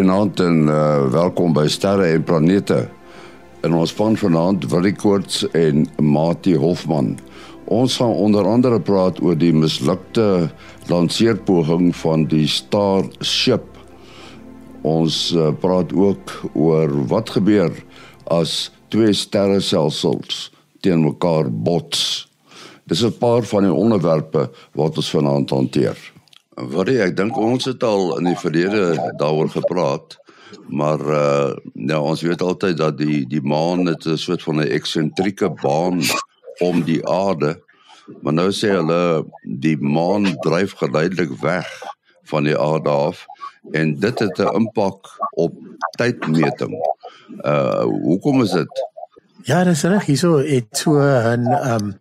Goeienaand en uh, welkom by Sterre en Planete. In ons span vanaand Willie Koorts en Mati Hofman. Ons gaan onder andere praat oor die mislukte lanseerpoging van die Starship. Ons uh, praat ook oor wat gebeur as twee sterrestelsels teen mekaar bots. Dis 'n paar van die onderwerpe wat ons vanaand hanteer. Wat ek dink ons het al in die verlede daaroor gepraat, maar uh nou ons weet altyd dat die die maan het 'n soort van 'n eksentrieke baan om die aarde. Maar nou sê hulle die maan dryf geleidelik weg van die aarde af en dit het 'n impak op tydmeting. Uh hoekom is dit? Ja, dis reg. Hierso het so 'n um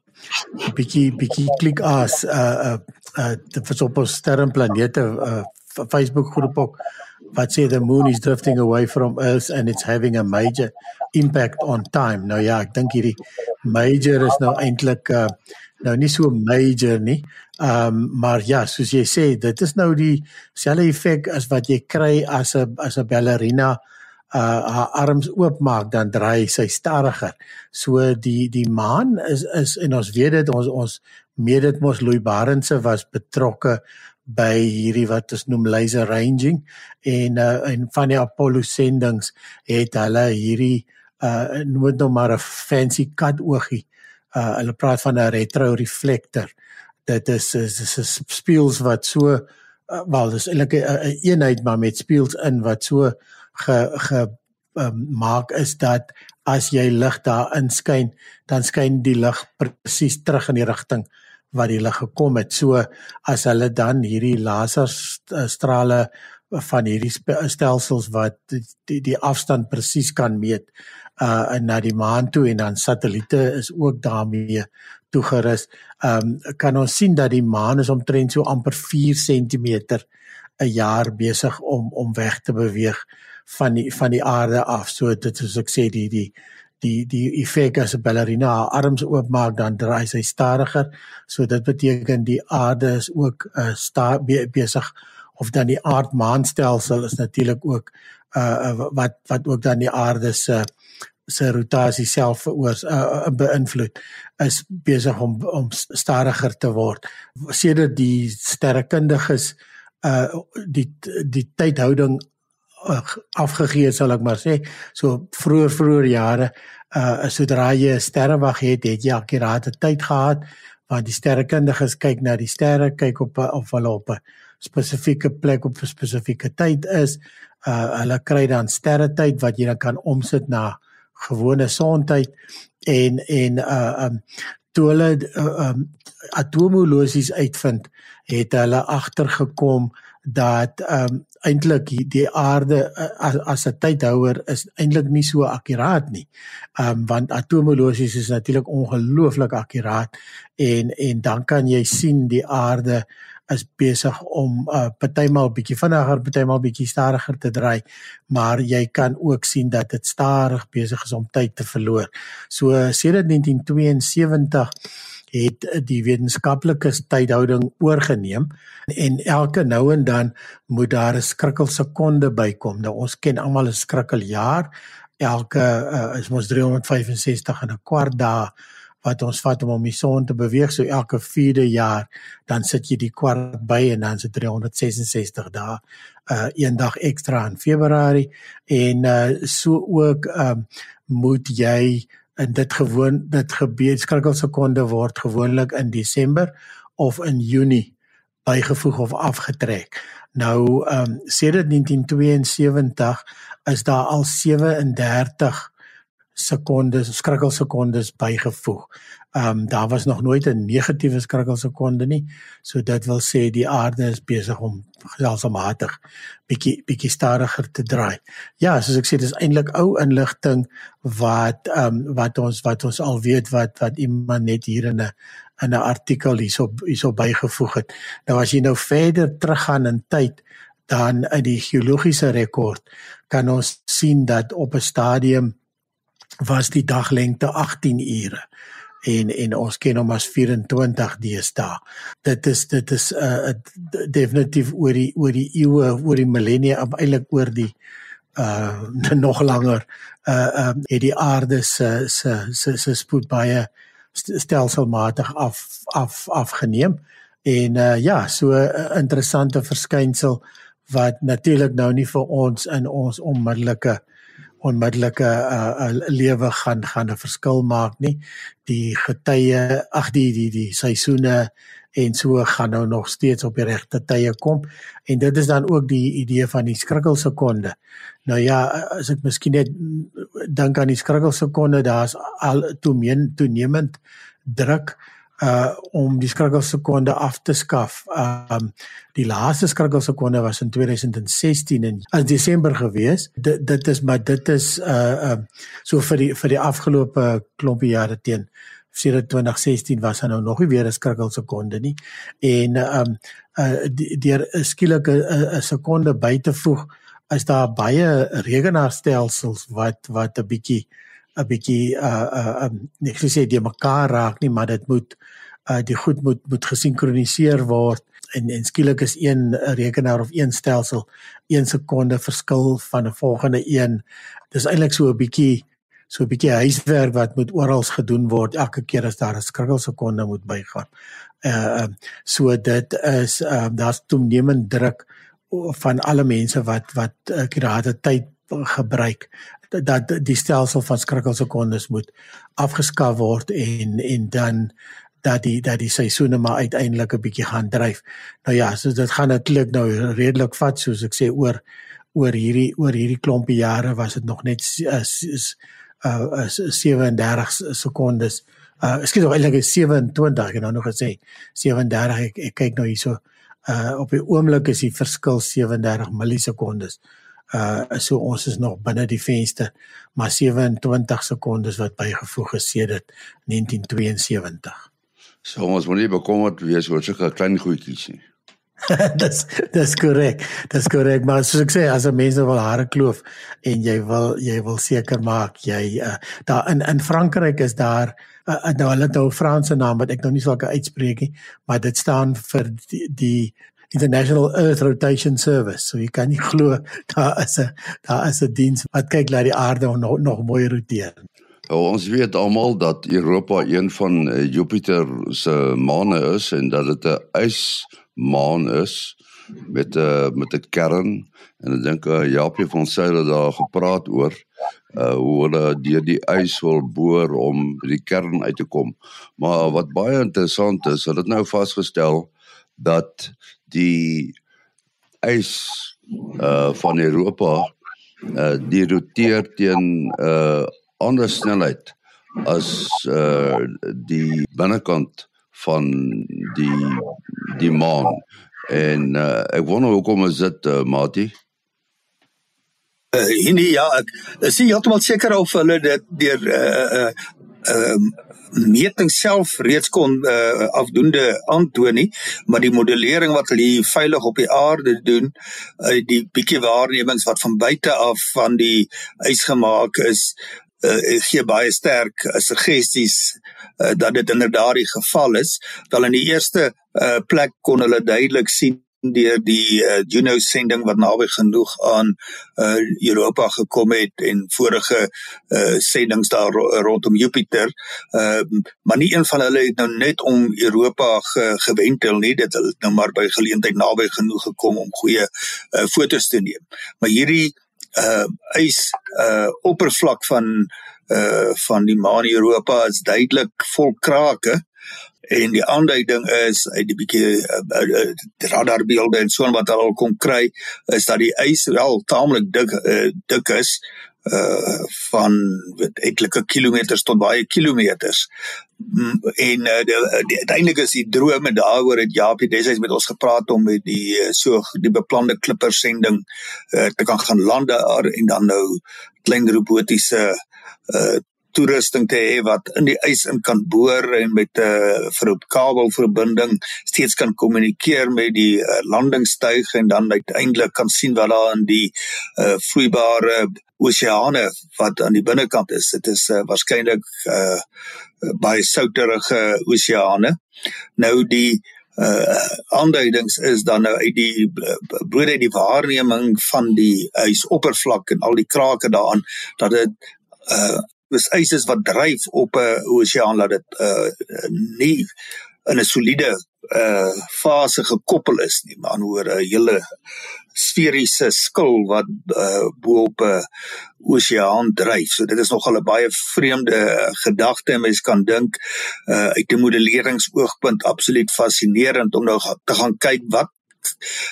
bietjie bietjie klik as uh uh uh vir op ons sterrenplanete uh Facebook groep ook wat sê the moon is drifting away from earth and it's having a major impact on time. Nou ja, ek dink hierdie major is nou eintlik uh nou nie so major nie. Ehm um, maar ja, soos jy sê, dit is nou die selfde effek as wat jy kry as 'n as 'n ballerina uh haar arms oopmaak dan draai sy stadiger. So die die maan is is en ons weet dit ons ons meet dit mos Louis Barendse was betrokke by hierdie wat ons noem laser ranging en uh en van die Apollo sendings het hulle hierdie uh noem dit nou maar 'n fancy kat oogie. Uh hulle praat van 'n retro reflector. Dit is is is spieels wat so uh, wel dis eintlik 'n eenheid maar met spieels in wat so ge ge um, maak is dat as jy lig daar inskyn, dan skyn die lig presies terug in die rigting wat lig gekom het. So as hulle dan hierdie laserstrale van hierdie stelsels wat die die, afstand presies kan meet uh na die maan toe en dan satelliete is ook daarmee toegerus. Ehm um, kan ons sien dat die maan is omtrent so amper 4 cm 'n jaar besig om om weg te beweeg van die van die aarde af. So dit is ek sê die die die die effek as 'n ballerina haar arms oopmaak dan draai sy stadiger. So dit beteken die aarde is ook uh, sta be, besig of dan die aardmaanstelsel is natuurlik ook uh wat wat ook dan die aarde se se rotasie self veroors uh, beïnvloed is besig om om stadiger te word. Sedert die sterrekundiges uh die die tydhouding afgegee sal ek maar sê. So vroeër vroeër jare uh sodra jy 'n sterrewag het het jy akkurate tyd gehad want die sterrekundiges kyk na die sterre kyk op of hulle op 'n spesifieke plek op 'n spesifieke tyd is. Uh hulle kry dan sterretyd wat jy dan kan omsit na gewone sontyd en en uh um toe hulle uh, um atomolosies uitvind het hulle agtergekom dat ehm um, eintlik die aarde as, as 'n tydhouer is eintlik nie so akkuraat nie. Ehm um, want atomolosies is natuurlik ongelooflik akkuraat en en dan kan jy sien die aarde is besig om uh, partymal bietjie vinniger, partymal bietjie stadiger te draai, maar jy kan ook sien dat dit stadig besig is om tyd te verloor. So sedert 1972 het die wetenskaplike tydhouding oorgeneem en elke nou en dan moet daar 'n skrikkelsekonde bykom. Nou ons ken almal 'n skrikkeljaar. Elke uh, is mos 365 en 'n kwart dae wat ons vat om om die son te beweeg. So elke 4de jaar dan sit jy die kwart by en dan is dit 366 dae. Uh een dag ekstra in Februarie en uh so ook um moet jy en dit gewoon dit gebeur skrikkelsekonde word gewoonlik in Desember of in Junie bygevoeg of afgetrek. Nou ehm um, sedert 1972 is daar al 37 sekondes skrikkelsekondes bygevoeg. Ehm um, daar was nog nooit 'n negatiewe skrikkelsekonde nie. So dit wil sê die aarde is besig om geselmatig bietjie bietjie stadiger te draai. Ja, soos ek sê dis eintlik ou inligting wat ehm um, wat ons wat ons al weet wat wat iemand net hier in 'n in 'n artikel hierso hierso bygevoeg het. Nou as jy nou verder teruggaan in tyd dan in die geologiese rekord kan ons sien dat op 'n stadium was die daglengte 18 ure. En en ons ken hom as 24 deesdae. Dit is dit is 'n uh, definitief oor die oor die eeue, oor die millennia, eintlik oor die uh nog langer uh um het die aarde se se se se spoed baie stelselmatig af af afgeneem en uh ja so 'n interessante verskynsel wat natuurlik nou nie vir ons in ons onmiddellike onmiddellike uh, uh lewe gaan gaan 'n verskil maak nie. Die getye, ag die die die seisoene en so gaan nou nog steeds op die regte tye kom. En dit is dan ook die idee van die skrikkelsekonde. Nou ja, as ek miskien net dink aan die skrikkelsekonde, daar's al toenemend druk uh om die skrikkelsekonde af te skaf. Um die laaste skrikkelsekonde was in 2016 in in Desember gewees. Dit dit is maar dit is uh um so vir die vir die afgelope klompie jare teen 2016 was hy nou nog nie weer 'n skrikkelsekonde nie. En um uh deur 'n skielike 'n sekonde by te voeg is daar baie rekenaarstelsels wat wat 'n bietjie 'n bietjie uh uh um, ek sê dit mekaar raak nie, maar dit moet uh die goed moet moet gesinkroniseer word en en skielik is een rekenaar of een stelsel 1 sekonde verskil van 'n volgende een. Dis eintlik so 'n bietjie so 'n bietjie huiswerk wat moet oral gedoen word elke keer as daar 'n skrikkelsekonde moet bygaan. Uh so dit is uh, daar's toenemend druk van alle mense wat wat akkurate tyd gebruik dat die stelsel van skrikkelsekondes moet afgeskaf word en en dan dat die dat die seisoene maar uiteindelik 'n bietjie gaan dryf. Nou ja, so dit gaan natuurlik nou redelik vat soos ek sê oor oor hierdie oor hierdie klompie jare was dit nog net is is uh 37 sekondes. Uh ek skiet nog eintlik 27 ek het nou gesê 37 ek, ek kyk nou hierso uh op die oomblik is die verskil 37 millisekondes. Uh so ons is nog binne die venster maar 27 sekondes wat bygevoeg is sedert 1972. So ons moet nie bekommerd wees oor sulke klein goedjies nie. dis dis korrek. Dis korrek, maar soos ek sê, as 'n mens nou wil hare kloof en jy wil jy wil seker maak jy uh, daar in in Frankryk is daar uh, nou hulle het nou 'n Franse naam wat ek nou nie sou kan uitspreek nie, maar dit staan vir die, die International Earth Rotation Service. So jy kan nie glo daar is 'n daar is 'n diens wat kyk dat die aarde nog nog mooi roteer. Nou, ons weet almal dat Europa een van uh, Jupiter se maane is en dat dit 'n ysmaan is met 'n uh, met 'n kern en ek dink uh, Japie van Sail het daar gepraat oor uh, hoe hulle deur die ys wil boor om die kern uit te kom. Maar wat baie interessant is, hulle het nou vasgestel dat die ys uh van Europa uh die roteer teen uh ander snelheid as uh die binnekant van die die maan. En uh, ek wonder hoekom is dit uh, Mati? Uh, nee ja ek is nie heeltemal seker of hulle dit deur uh uh um meting self reeds kon uh, afdoende aantoon nie maar die modellering wat hulle veilig op die aarde doen uh, die bietjie waarnemings wat van buite af van die ys gemaak is uh, gee baie sterk uh, suggesties uh, dat dit inderdaad die geval is. Wel in die eerste uh, plek kon hulle duidelik sien deur die uh, Juno sending wat naby genoeg aan uh, Europa gekom het en vorige uh, sendings daar rondom Jupiter. Uh, maar nie een van hulle het nou net om Europa ge gewentel nie, dit het nou maar by geleentheid naby genoeg gekom om goeie uh, fotos te neem. Maar hierdie uh ys uh oppervlak van uh van die maan Europa is duidelik vol krake en die aanduiding is uit die bietjie uh, uh, radarbeelde en so wat hulle al kon kry is dat die ys wel taamlik dik uh, dik is uh van weet etlike kilometers tot baie kilometers. Mm, en uh, die uiteindelik is die droom en daaroor het Japie destyds met ons gepraat om met die so die beplande klipper sending uh, te kan gaan lande en dan nou klein robotiese uh toerusting te hê wat in die ys in kan boor en met 'n uh, vir 'n kabelverbinding steeds kan kommunikeer met die uh, landingstuig en dan uiteindelik kan sien wat daar in die uh, vloeibare oseane wat aan die binnekant is. Dit is uh, waarskynlik uh, baie souterige oseane. Nou die uh aanduidings is dan nou uit die brood uit die waarneming van die ysoppervlak en al die krake daaraan dat dit uh dis ys is wat dryf op 'n oseaan laat dit uh nie in 'n soliede uh fase gekoppel is nie maar oor 'n hele sferiese skil wat uh bo op 'n oseaan dryf. So dit is nogal 'n baie vreemde gedagte. Mens kan dink uh uit 'n modelleringsoogpunt absoluut fascinerend om nou te gaan kyk wat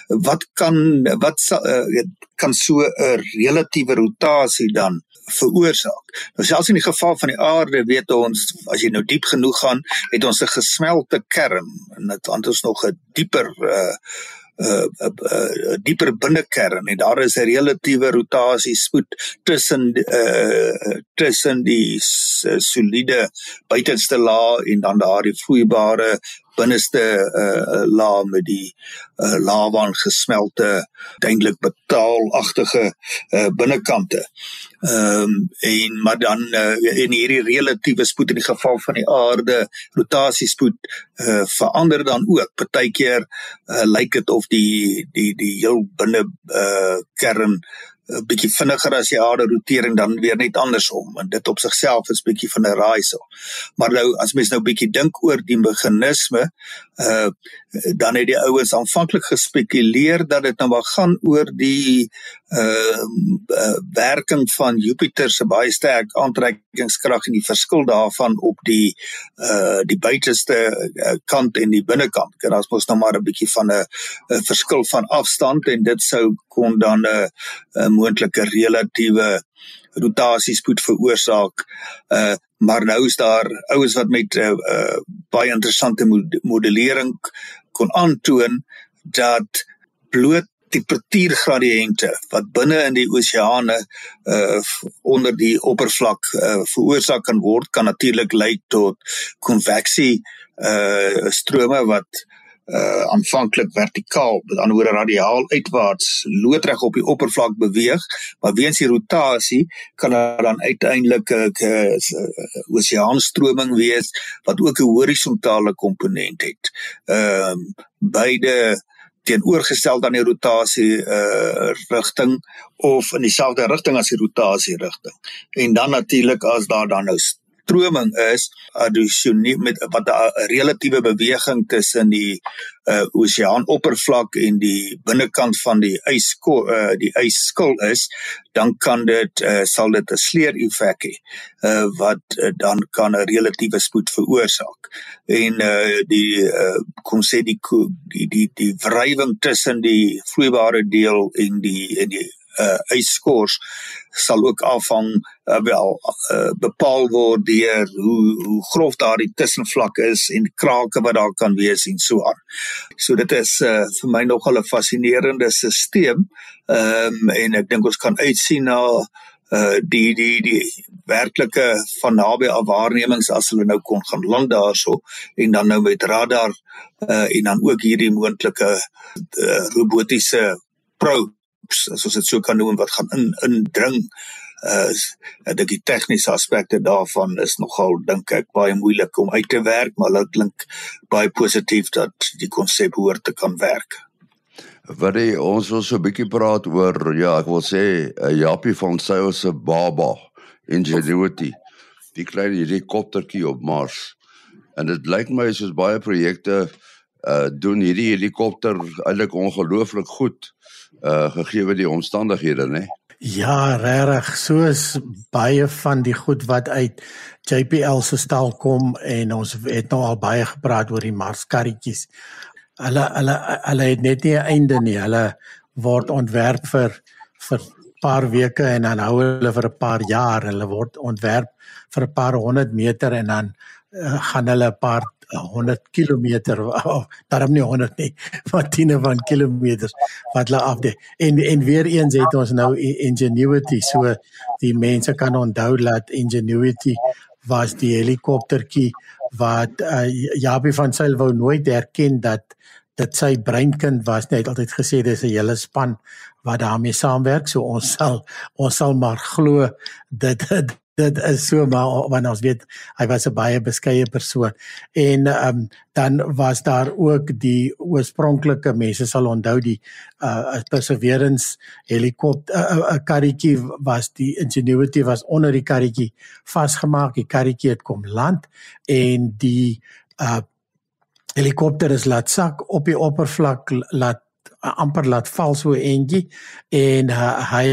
wat kan wat uh, kan so 'n relatiewe rotasie dan veroorsaak. Nou selfs in die geval van die aarde weet ons as jy nou diep genoeg gaan, het ons 'n gesmelte kern en dit ons nog 'n dieper uh uh, uh, uh dieper binnekern en daar is 'n relatiewe rotasie spoed tussen uh tussen die soliede buitenste laag en dan daardie vloeibare binneste uh laag met die uh lava gesmelte eintlik betaalagtige uh binnekante. Ehm um, en maar dan uh, in hierdie relatiewe spoed in die geval van die aarde rotasiespoed uh, verander dan ook. Partykeer uh, lyk dit of die die die heel binne uh, kern 'n bietjie vinniger as die aarde rotering dan weer net andersom en dit op sigself is bietjie van 'n raaisel. Maar nou as mens nou bietjie dink oor die meganisme, uh dan het die ouens aanvanklik gespekuleer dat dit nou maar gaan oor die uh, uh werking van Jupiter se baie sterk aantrekkingskrag en die verskil daarvan op die uh die buiteste uh, kant en die binnekant. Is mos nou maar 'n bietjie van 'n verskil van afstand en dit sou kon dan 'n 'n moontlike relatiewe rotasiespoed veroorsaak. Uh maar nou is daar ouens wat met uh, uh, baie interessante modellering kon aantoon dat bloot temperatuurgradiënte wat binne in die oseane uh onder die oppervlak uh veroorsaak kan word kan natuurlik lei tot konveksie uh strome wat uh aanvanklik vertikaal, met ander woorde radiaal uitwaarts loodreg op die oppervlak beweeg, maar weens die rotasie kan daar dan uiteindelik 'n uh, uh, oseaanstroming wees wat ook 'n horisontale komponent het. Ehm uh, beide teenoorgestel aan die rotasie uh rigting of in dieselfde rigting as die rotasie rigting. En dan natuurlik as daar dan nou stroming is addisioneel met wat 'n relatiewe beweging tussen die uh oseaanoppervlak en die binnekant van die ys uh die ysskil is dan kan dit uh sal dit 'n sleer effek hê uh wat uh, dan kan 'n relatiewe spoed veroorsaak en uh die uh kom sê die die die, die wrywing tussen die vloeibare deel en die en die uh ysskors sal ook afhang uh, wel uh, bepaal word deur hoe hoe grof daardie tussenvlak is en krake wat daar kan wees en so aan. So dit is uh, vir my nogal 'n fascinerende stelsel. Ehm um, en ek dink ons kan uitsien na uh die die die werklike van naby af waarnemings as hulle nou kon gaan land daarso en dan nou met radar uh en dan ook hierdie moontlike uh, robotiese probe as ons dit so kan noem wat gaan in indring uh ek dink die tegniese aspekte daarvan is nogal dink ek baie moeilik om uit te werk maar dit klink baie positief dat die konsep hoort te kan werk. Wat jy ons wil so 'n bietjie praat oor ja, ek wil sê 'n Japie van Sail se baba Ingenuity. Die klein helikoptertjie op Mars. En dit lyk my soos baie projekte uh doen hierdie helikopter eintlik ongelooflik goed uh gegee die omstandighede nê Ja, regtig, soos baie van die goed wat uit JPL se stal kom en ons het nou al baie gepraat oor die Marskarretjies. Hulle hulle hulle het net nie 'n einde nie. Hulle word ontwerp vir vir paar weke en dan hou hulle vir 'n paar jaar. Hulle word ontwerp vir 'n paar honderd meter en dan uh, gaan hulle 'n paar 100 km of daarom nie 100 nie maar tiene van kilometers wat hulle afde en en weer eens het ons nou ingenuity so die mense kan onthou dat ingenuity was die helikoptertjie wat uh, Jabie van Sail wou nooit erken dat dit sy breinkind was net altyd gesê dis 'n hele span wat daarmee saamwerk so ons sal ons sal maar glo dit dit is so maar wanneer ons weet hy was 'n baie beskeie persoon. En um, dan was daar ook die oorspronklike mense sal onthou die uh, perseverance helikopter 'n uh, uh, karretjie was die ingenuity was onder die karretjie vasgemaak die karretjie het kom land en die uh, helikopter is laat sak op die oppervlak laat amper laat val so eentjie en uh, hy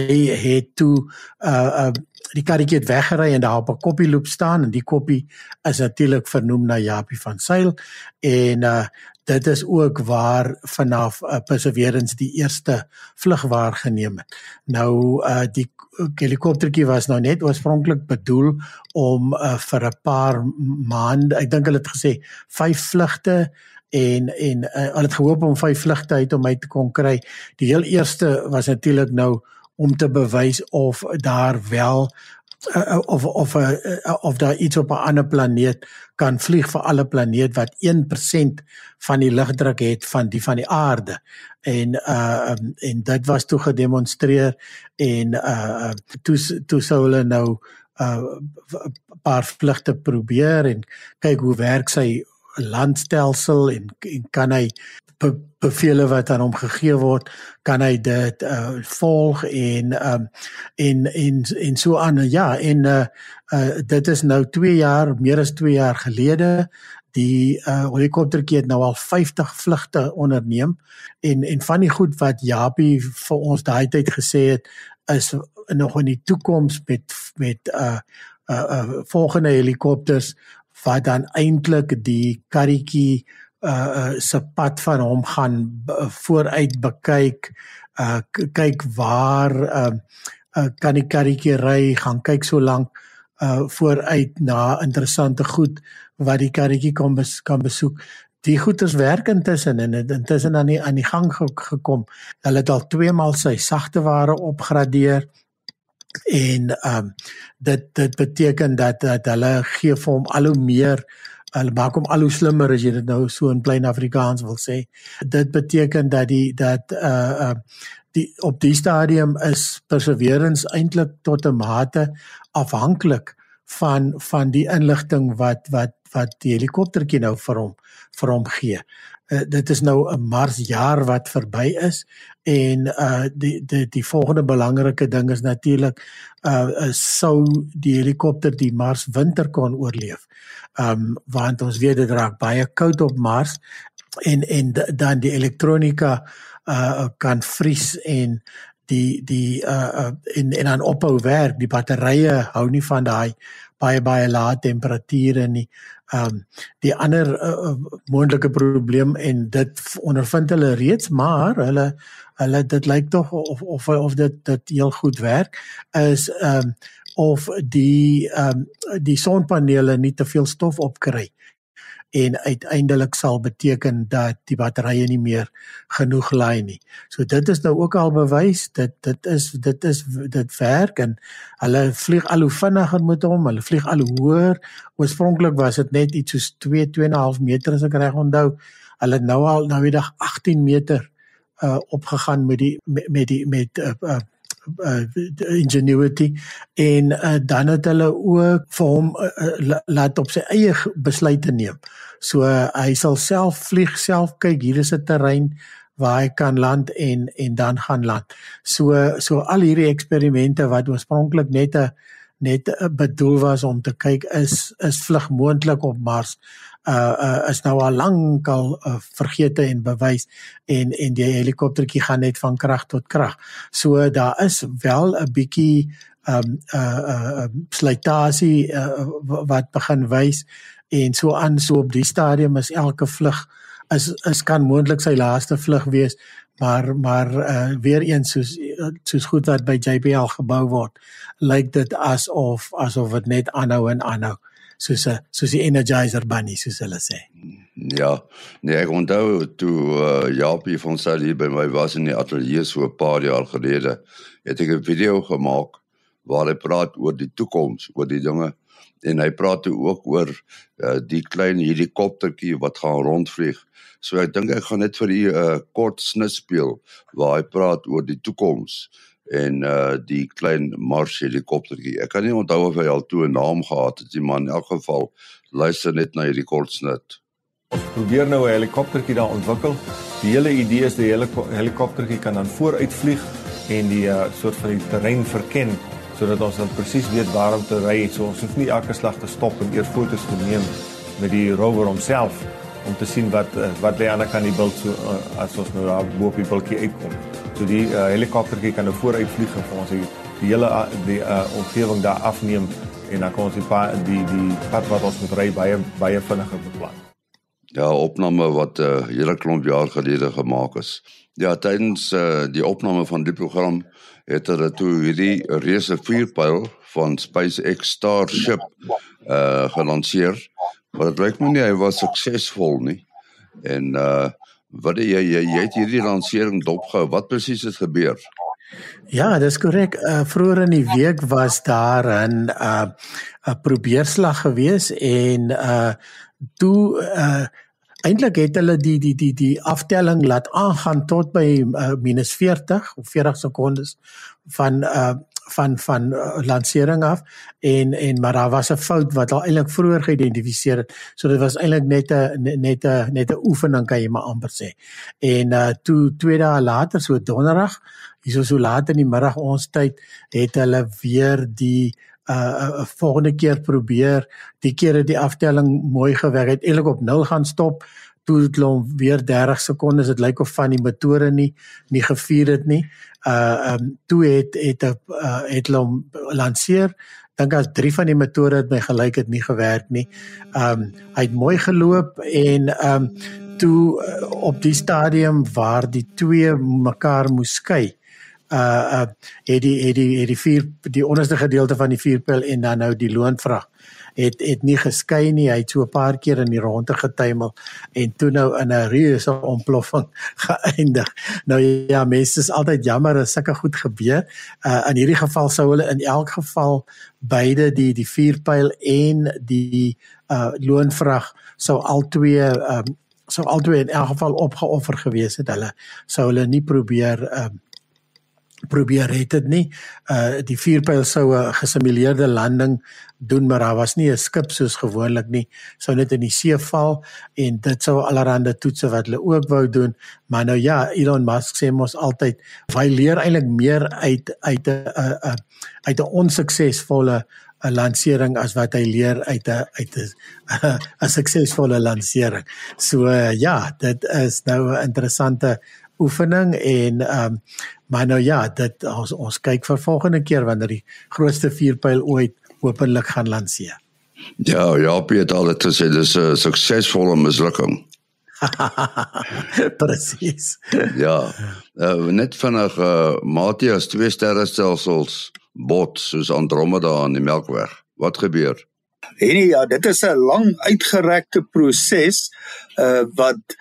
het toe uh, uh, die karretjie het weggery en daar op 'n koppie loop staan en die koppie is natuurlik vernoem na Japie van Sail en uh dit is ook waar vanaf uh, Perseverance die eerste vlug waargeneem het. Nou uh die helikoptertjie was nou net oorspronklik bedoel om uh, vir 'n paar maande, ek dink hulle het gesê 5 vlugte en en uh, hulle het gehoop om 5 vlugte uit om uit te kon kry. Die heel eerste was natuurlik nou om te bewys of daar wel uh, of of uh, of daar iets op 'n ander planeet kan vlieg vir alle planeet wat 1% van die lugdruk het van die van die aarde en uh en dit was toe gedemonstreer en uh toe toe sou hulle nou 'n uh, paar vlugte probeer en kyk hoe werk sy landstelsel en, en kan hy be, bevele wat aan hom gegee word kan hy dit uh, volg en um, en en en so aan. Ja en uh, uh, dit is nou 2 jaar meer as 2 jaar gelede die uh, helikopterkie het nou al 50 vlugte onderneem en en van die goed wat Japie vir ons daai tyd gesê het is nog in die toekoms met met uh uh, uh volgende helikopters wat dan eintlik die karretjie uh, uh se pad van hom gaan uh, vooruit bekyk uh kyk waar uh, uh kan die karretjie ry gaan kyk so lank uh vooruit na interessante goed wat die karretjie kan bes, kan besoek. Die goeders werk intussen en intussen aan die aan die gang gekom. Hulle het al twee maal sy sagte ware opgradeer en ehm um, dit dit beteken dat dat hulle gee vir hom al hoe meer hulle maak hom al hoe slimmer as jy dit nou so in plain Afrikaans wil sê. Dit beteken dat die dat uh uh die op die stadium is perseverance eintlik tot 'n mate afhanklik van van die inligting wat wat wat die helikoptertjie nou vir hom vir hom gee. Uh, dit is nou 'n Mars jaar wat verby is en uh die die die volgende belangrike ding is natuurlik uh sou die helikopter die Mars winter kon oorleef. Um want ons weet dit raak baie koud op Mars en en dan die elektronika uh kan vries en die die uh, uh en en dan ophou werk die batterye hou nie van daai baie baie lae temperature nie. Ehm um, die ander uh, uh, moontlike probleem en dit ondervind hulle reeds maar hulle hulle dit lyk tog of of of dit dit heel goed werk is ehm um, of die ehm um, die sonpanele nie te veel stof opkry en uiteindelik sal beteken dat die batterye nie meer genoeg laai nie. So dit is nou ook al bewys dit dit is dit is dit werk en hulle vlieg al hoe vinniger met hom, hulle vlieg al hoër. Oorspronklik was dit net iets soos 2 2.5 meter as ek reg onthou. Hulle nou al nou weer 18 meter uh opgegaan met die met, met die met uh, uh uh, ingenuity en uh, dan het hulle ook vir hom uh, laat op sy eie besluite neem. So uh, hy sal self vlieg, self kyk, hier is 'n terrein waar hy kan land en en dan gaan land. So so al hierdie eksperimente wat oorspronklik net 'n net bedoel was om te kyk is is vlug moontlik op Mars? Uh, uh is nou al lank al uh, vergete en bewys en en die helikoptertjie gaan net van krag tot krag. So daar is wel 'n bietjie um uh uh slytasie uh, wat begin wys en so aan. So op die stadium is elke vlug is is kan moontlik sy laaste vlug wees maar maar uh, weer eens soos soos goed wat by JPL gebou word lyk dit asof asof dit net aanhou en aanhou soos 'n soos die energizer bunny soos hulle sê. Ja, nee, ek onthou toe uh, Japie van Sally by my was in die ateljee so 'n paar jaar gelede, het ek 'n video gemaak waar hy praat oor die toekoms, oor die dinge en hy praat ook oor uh, die klein helikoptertjie wat gaan rondvlieg. So ek dink ek gaan net vir u 'n uh, kort snit speel waar hy praat oor die toekoms en uh die klein Mars helikoptertjie. Ek kan nie onthou of hy al toe 'n naam gehad het nie, maar in elk geval luister net na hierdie kort snit. Ons probeer nou 'n helikoptertjie daar ontwikkel. Die hele idee is die hele helikoptertjie kan dan vooruit vlieg en die uh, soort van die terrein verken sodat ons dan presies weet waar om te ry. So ons hoef nie elke slag te stop en eers foto's te neem met die rover homself om te sien wat uh, wat lê aan die kant die bult so uh, as ons nou daar bo op die bultjie uitkom. So die uh, helikoptertjie kan nou vooruit vlieg en vir ons die, die hele die uh, omgewing daar afneem en dan kan ons die pa, die die pad wat ons moet ry baie baie vinniger beplan. Ja, opname wat 'n uh, hele klomp jaar gelede gemaak is. Ja, tydens uh, die opname van die program het hulle toe hierdie reuse vuurpyl van SpaceX Starship uh gelanseer. Maar dit lyk my nie hy was suksesvol nie. En uh wat jy jy, jy het hierdie lansering dopgehou. Wat presies het gebeur? Ja, dis korrek. Uh vroeër in die week was daar 'n uh 'n probeerslag gewees en uh toe uh eintlik het hulle die die die die aftelling laat aangaan tot by uh, -40 of 40 sekondes van uh van van uh, lansering af en en maar daar was 'n fout wat al eintlik vroeër geïdentifiseer het. So dit was eintlik net 'n net 'n net 'n oefening kan jy maar amper sê. En uh toe twee dae later so donderdag, hierso so laat in die middag ons tyd, het hulle weer die uh 'n volgende keer probeer. Die keer het die aftelling mooi gewerk. Het eintlik op 0 gaan stop. Toe het hulle weer 30 sekondes. Dit lyk of van die motore nie nie gevuur het nie. Uh um toe het het 'n uh, het hom lanseer. Dink as drie van die motore het my gelyk het nie gewerk nie. Um hy het mooi geloop en um toe uh, op die stadium waar die twee mekaar moes skei uh uh het die het die het die vier die onderste gedeelte van die vuurpyl en dan nou die loonvrag het het nie geskei nie. Hy het so 'n paar keer in die ronde getuimel en toe nou in 'n reuse ontploffing geëindig. Nou ja mense is altyd jammer as sulke goed gebeur. Uh in hierdie geval sou hulle in elk geval beide die die vuurpyl en die uh loonvrag sou albei um sou albei in elk geval opgeoffer gewees het. Hulle sou hulle nie probeer um probeer het dit nie. Uh die vuurpyl sou 'n gesimuleerde landing doen, maar daar was nie 'n skip soos gewoonlik nie. Sou net in die see val en dit sou allerhande toetse wat hulle ook wou doen. Maar nou ja, Elon Musk sê mos altyd hy leer eintlik meer uit uit 'n 'n uit 'n onsuksesvolle 'n lansering as wat hy leer uit 'n uit 'n 'n suksesvolle lansering. So uh, ja, dit is nou 'n interessante oefening en ehm um, maar nou ja, dit ons ons kyk vir volgende keer wanneer die grootste vuurpyl ooit openlik gaan lanseer. Ja, ja, Piet al dit sê dis 'n suksesvolle mislukking. Presies. ja. Uh, net vinnig uh, Matthias twee sterrestelsels bot soos Andromeda aan die Melkweg. Wat gebeur? En ja, dit is 'n lang uitgerekte proses uh wat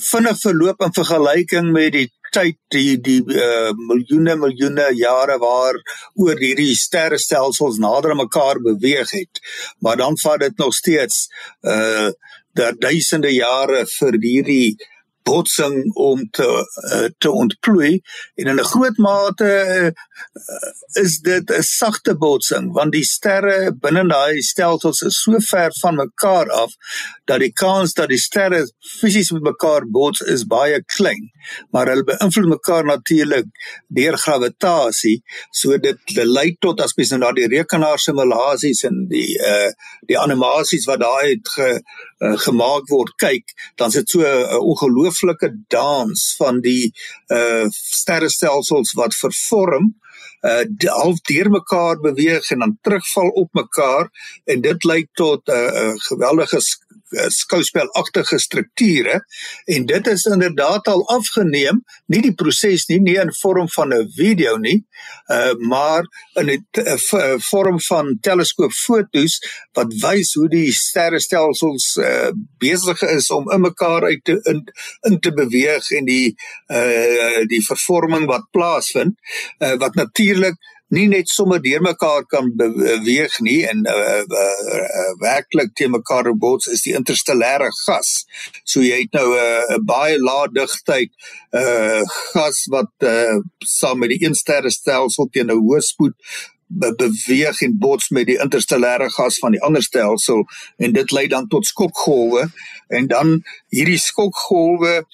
vinnig verloop in vergelyking met die tyd die die uh, miljoene miljoene jare waar oor hierdie sterrestelsels nader aan mekaar beweeg het. Maar dan vat dit nog steeds uh daar duisende jare vir hierdie botsing om te uh, te ontplooi en in 'n groot mate uh, is dit 'n sagte botsing want die sterre binne daai stelsels is so ver van mekaar af dat die kans dat die sterre fisies met mekaar bots is baie klein maar hulle beïnvloed mekaar natuurlik deur gravitasie so dit lei tot as mens nou na die rekenaar simulasies en die uh die animasies wat daai het ge, uh, gemaak word. Kyk dan is dit so 'n uh, ongelooflike dans van die uh sterrestelsels wat vervorm uh half deurmekaar beweeg en dan terugval op mekaar en dit lei tot 'n uh, uh, geweldige Eh, skouspelagtige strukture en dit is inderdaad al afgeneem nie die proses nie nie in vorm van 'n video nie uh, maar in 'n uh, vorm van teleskoopfoto's wat wys hoe die sterrestelsels uh, besig is om in mekaar uit te in, in te beweeg en die uh, die vervorming wat plaasvind uh, wat natuurlik nie net sommer deurmekaar kan beweeg nie en uh, uh, uh, werklik te mekaar bots is die interstellêre gas. So jy het nou 'n uh, baie lae digtheid uh gas wat uh, saam met die een sterrestelsel teen 'n hoë spoed be beweeg en bots met die interstellêre gas van die ander stelsel en dit lei dan tot skokgolwe en dan hierdie skokgolwe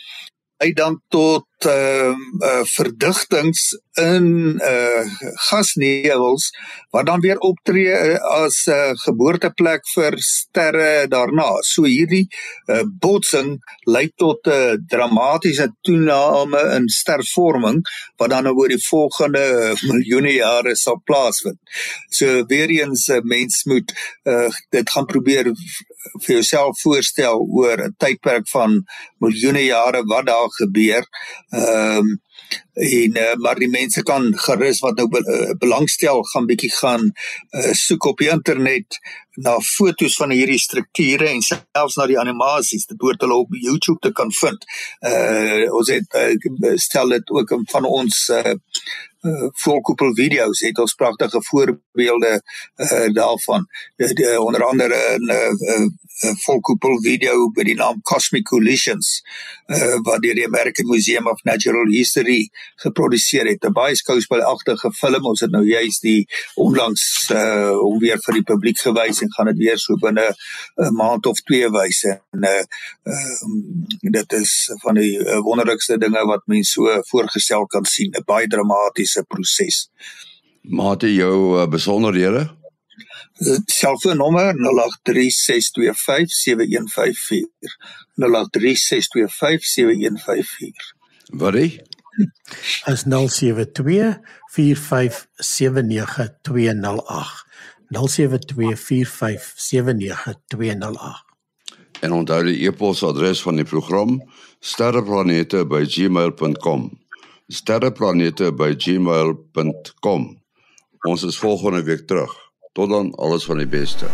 dan tot ehm uh, uh, verdigtings in uh gasnevels wat dan weer optree uh, as 'n uh, geboorteplek vir sterre daarna. So hierdie uh, botsing lei tot 'n uh, dramatiese toename in stervorming wat dan oor die volgende miljoene jare sal plaasvind. So weer eens 'n uh, mens moet uh, dit gaan probeer vir jouself voorstel oor 'n tydperk van miljoene jare wat daar gebeur Ehm um, en uh, maar die mense kan gerus wat nou be uh, belangstel gaan bietjie gaan uh, soek op die internet na fotos van hierdie strukture en selfs na die animasies dit behoort hulle op YouTube te kan vind. Uh ons het uh, stel dit ook van ons uh, uh volkoepel video's het ons pragtige voorbeelde uh daarvan. Uh, uh, onder andere 'n uh, uh, volkoepel video by die naam Cosmic Collisions uh, wat deur die American Museum of Natural History geproduseer het. 'n Baie skouspelagtige film. Ons het nou juist die onlangs uh om weer vir die publiek gewys en gaan dit weer so binne 'n maand of twee wys en uh, uh dit is van die wonderlikste dinge wat mense so voorgestel kan sien. 'n Baie dramatiese proses. Mate jou uh, besonderhede? Selfoonnommer 0836257154 0836257154 Wat is as 0724579208 0724579208 En onthou die e-posadres van die program sterreplanete@gmail.com sterreplanete@gmail.com Ons is volgende week terug Tot dan alles van die beste.